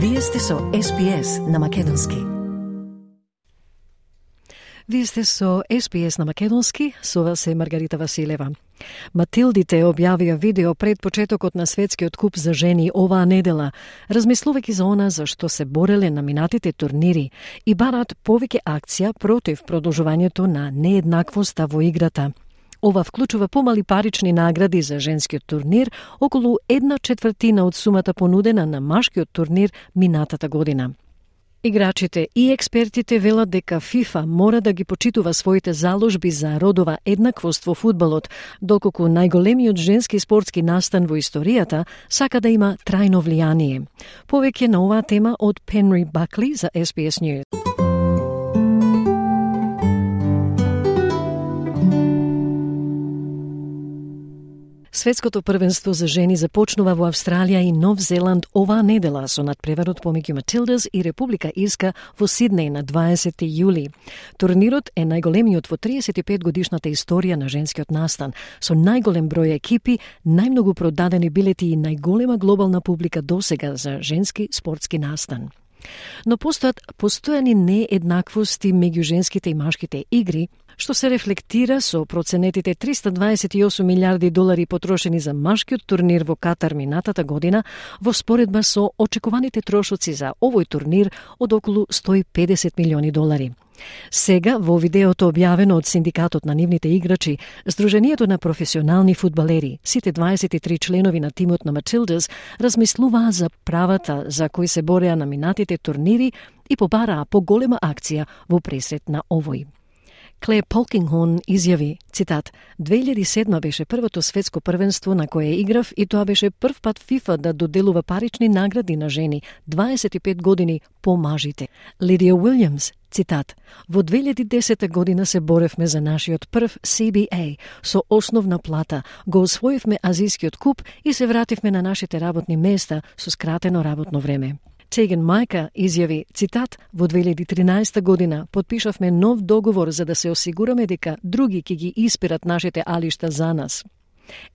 Вие сте со SPS на Македонски. Вие сте со SPS на Македонски, со вас е Маргарита Василева. Матилдите објавија видео пред почетокот на светскиот куп за жени оваа недела, размислувајќи за она за што се бореле на минатите турнири и барат повеќе акција против продолжувањето на нееднаквоста во играта – Ова вклучува помали парични награди за женскиот турнир, околу една четвртина од сумата понудена на машкиот турнир минатата година. Играчите и експертите велат дека ФИФА мора да ги почитува своите заложби за родова еднаквост во фудбалот, доколку најголемиот женски спортски настан во историјата сака да има трајно влијание. Повеќе на оваа тема од Пенри Бакли за SBS News. Светското првенство за жени започнува во Австралија и Нов Зеланд оваа недела со надпреварот помеѓу Матилдас и Република Ирска во Сиднеј на 20 јули. Турнирот е најголемиот во 35 годишната историја на женскиот настан, со најголем број екипи, најмногу продадени билети и најголема глобална публика досега за женски спортски настан. Но постојат постојани нееднаквости меѓу женските и машките игри, што се рефлектира со проценетите 328 милиарди долари потрошени за машкиот турнир во Катар минатата година во споредба со очекуваните трошоци за овој турнир од околу 150 милиони долари. Сега, во видеото објавено од Синдикатот на нивните играчи, Сдруженијето на професионални фудбалери, сите 23 членови на тимот на Мачилдас, размислуваа за правата за кои се бореа на минатите турнири и побараа поголема акција во пресрет на овој. Кле Полкингхон изјави, цитат, 2007 беше првото светско првенство на кое играв и тоа беше прв пат ФИФА да доделува парични награди на жени 25 години по мажите. Лидија Уилјамс, цитат, во 2010 година се боревме за нашиот прв CBA со основна плата, го освоивме Азискиот куп и се вративме на нашите работни места со скратено работно време. Теген Мајка изјави, цитат, во 2013 година подпишавме нов договор за да се осигураме дека други ќе ги испират нашите алишта за нас.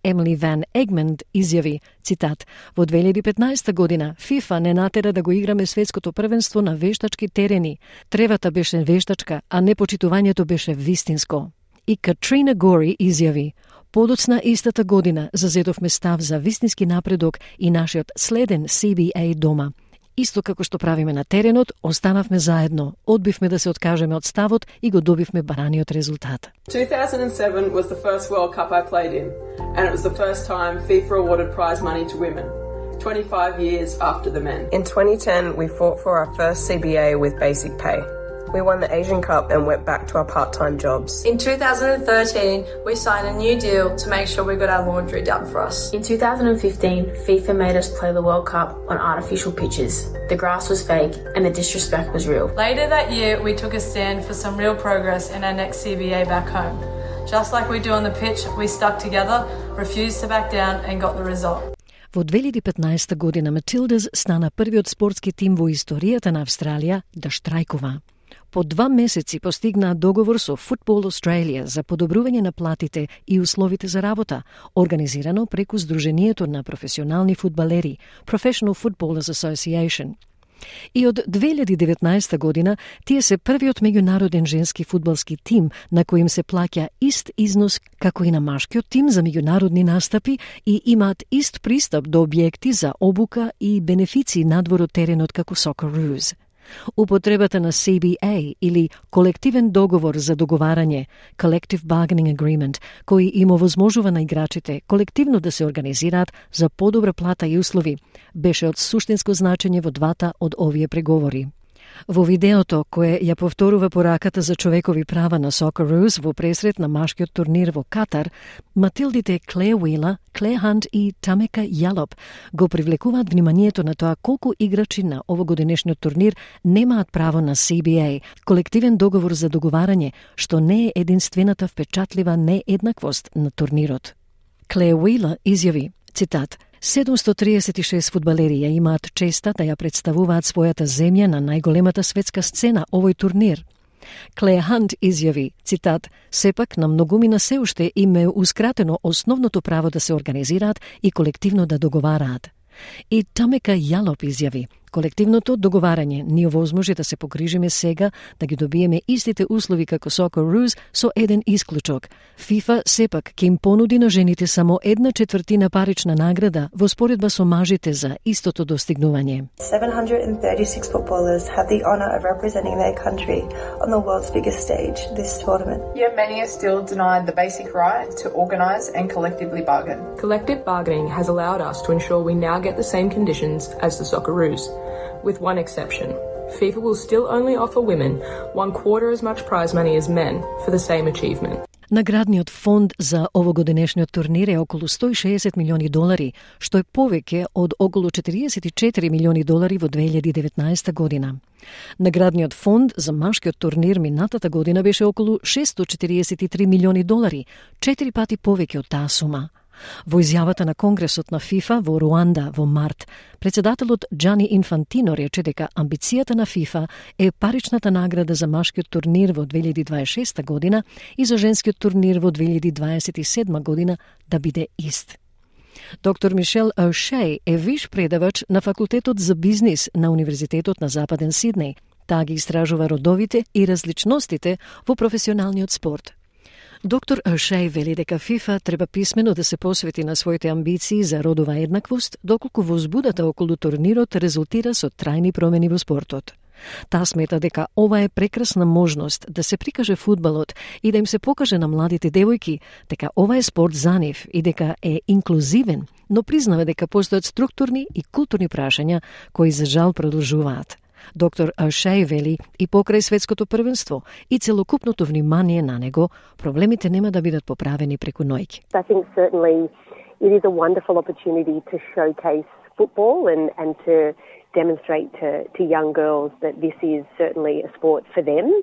Емили Ван Егмент изјави, цитат, во 2015 година ФИФА не натера да го играме светското првенство на вештачки терени. Тревата беше вештачка, а непочитувањето беше вистинско. И Катрина Гори изјави, Подоцна истата година зазедовме став за вистински напредок и нашиот следен CBA дома – Исто како што правиме на теренот, останавме заедно, одбивме да се откажеме од ставот и го добивме бараниот резултат. 2007 was the first World Cup I played in, and it was the first time FIFA awarded prize money to women. 25 years after the men. In 2010, we fought for our first CBA with basic pay. We won the Asian Cup and went back to our part time jobs. In 2013, we signed a new deal to make sure we got our laundry done for us. In 2015, FIFA made us play the World Cup on artificial pitches. The grass was fake and the disrespect was real. Later that year, we took a stand for some real progress in our next CBA back home. Just like we do on the pitch, we stuck together, refused to back down, and got the result. Во 2015 година Матилдас стана првиот спортски тим во историјата на Австралија да штрајкува. По два месеци постигнаа договор со Football Australia за подобрување на платите и условите за работа, организирано преку Сдруженијето на професионални фудбалери Professional Footballers Association. И од 2019 година тие се првиот меѓународен женски фудбалски тим на кој им се плаќа ист износ како и на машкиот тим за меѓународни настапи и имаат ист пристап до објекти за обука и бенефиции надвор од теренот како Socceroos. Употребата на CBA или колективен договор за договарање, Collective Bargaining Agreement, кој им овозможува на играчите колективно да се организираат за подобра плата и услови, беше од суштинско значење во двата од овие преговори. Во видеото, кое ја повторува пораката за човекови права на Socceroos во пресрет на машкиот турнир во Катар, Матилдите Кле Уила, Кле Хант и Тамека Јалоп го привлекуваат вниманието на тоа колку играчи на овогодинешниот турнир немаат право на CBA, колективен договор за договарање, што не е единствената впечатлива нееднаквост на турнирот. Кле Уила изјави, цитат, 736 фудбалери ја имаат честа да ја представуваат својата земја на најголемата светска сцена овој турнир. Клеј Хант изјави, цитат, сепак на многумина се уште им е ускратено основното право да се организираат и колективно да договараат. И Тамека Јалоп изјави, Колективното договарање ни овозможи да се погрижиме сега да ги добиеме истите услови како Soccer Rules со еден исклучок. FIFA сепак ќе им понуди на жените само една четвртина парична награда во споредба со мажите за истото достигнување. 736 footballers have the honor of representing their country on the world's biggest stage, this tournament. Yet many are still denied the basic right to organise and collectively bargain. Collective bargaining has allowed us to ensure we now get the same conditions as the Socceroos with one exception. FIFA will still only offer women one quarter as much prize money as men for the same achievement. Наградниот фонд за овогодинешниот турнир е околу 160 милиони долари, што е повеќе од околу 44 милиони долари во 2019 година. Наградниот фонд за машкиот турнир минатата година беше околу 643 милиони долари, четири пати повеќе од таа сума. Во изјавата на Конгресот на ФИФА во Руанда во март, председателот Джани Инфантино рече дека амбицијата на ФИФА е паричната награда за машкиот турнир во 2026 година и за женскиот турнир во 2027 година да биде ист. Доктор Мишел О'Шей е виш предавач на факултетот за бизнис на Универзитетот на Западен Сиднеј. Таа ги истражува родовите и различностите во професионалниот спорт. Доктор Ашај вели дека ФИФА треба писмено да се посвети на своите амбиции за родова еднаквост, доколку возбудата околу турнирот резултира со трајни промени во спортот. Таа смета дека ова е прекрасна можност да се прикаже фудбалот и да им се покаже на младите девојки дека ова е спорт за нив и дека е инклузивен, но признава дека постојат структурни и културни прашања кои за жал продолжуваат. Доктор Ашај вели и покрај светското првенство и целокупното внимание на него, проблемите нема да бидат поправени преку ноќ. I think certainly it is a wonderful opportunity to showcase football and, and to demonstrate to, to young girls that this is certainly a sport for them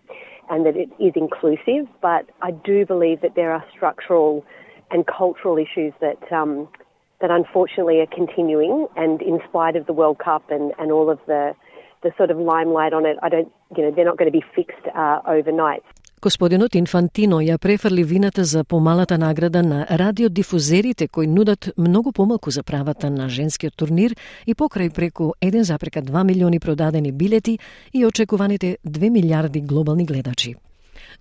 and that it is inclusive. But I do believe that there are structural and cultural issues that um, that unfortunately are continuing. And in spite of the World Cup and, and all of the the sort of limelight on it, I don't, you know, they're not going to be fixed uh, overnight. Господинот Инфантино ја префрли вината за помалата награда на радиодифузерите кои нудат многу помалку за правата на женскиот турнир и покрај преку 1,2 милиони продадени билети и очекуваните 2 милиарди глобални гледачи.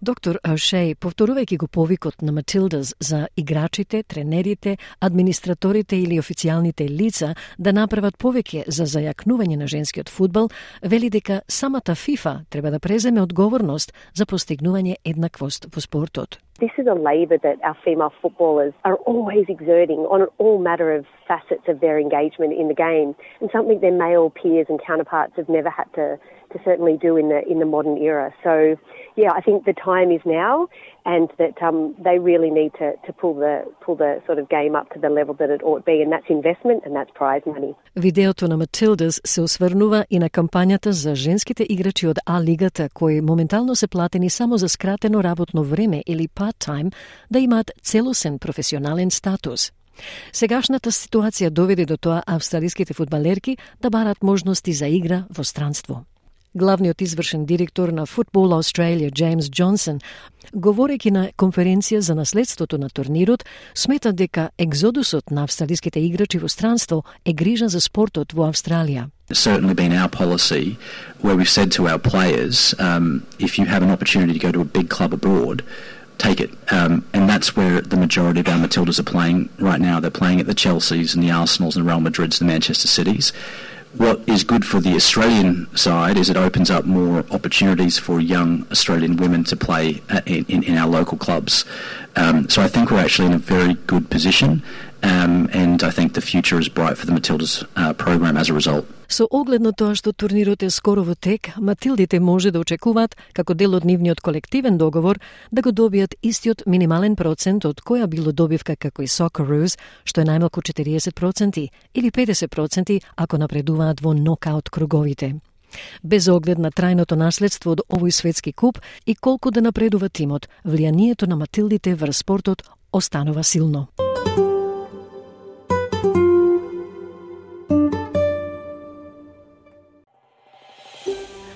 Доктор Шеј, повторувајќи го повикот на Матилдас за играчите, тренерите, администраторите или официјалните лица да направат повеќе за зајакнување на женскиот фудбал, вели дека самата ФИФА треба да преземе одговорност за постигнување еднаквост во спортот. This is a labour that our female footballers are always exerting on all matter of facets of their engagement in the game, and something their male peers and counterparts have never had to, to certainly do in the in the modern era. So, yeah, I think the time is now, and that um, they really need to, to pull the pull the sort of game up to the level that it ought to be, and that's investment and that's prize money. Видеото на Матилдас се осврнува и на кампањата за женските играчи од А лигата кои моментално се платени само за скратено работно време или part-time да имаат целосен професионален статус. Сегашната ситуација доведе до тоа австралиските фудбалерки да барат можности за игра во странство. Главниот извршен директор на Футбол Australia, Джеймс Джонсон, говорејќи на конференција за наследството на турнирот, смета дека екзодусот на австралиските играчи во странство е грижа за спортот во Австралија. certainly been our policy where we've said to our players, um, if you have an opportunity to go to a big club abroad, take it. Um, and that's where the majority of our Matildas are playing right now. They're playing at the Chelseas and the Arsenals and Real Madrids, and the Manchester Cities. What is good for the Australian side is it opens up more opportunities for young Australian women to play in, in, in our local clubs. Um, so I think we're actually in a very good position. Um, and I think the future is bright for the Matildas uh, program as a result. Со оглед на тоа што турнирот е скоро во тек, Матилдите може да очекуваат, како дел од нивниот колективен договор, да го добијат истиот минимален процент од која било добивка како и Socceroos, што е најмалку 40% или 50% ако напредуваат во нокаут круговите. Без оглед на трајното наследство од овој светски куп и колку да напредува тимот, влијанието на Матилдите врз спортот останува силно.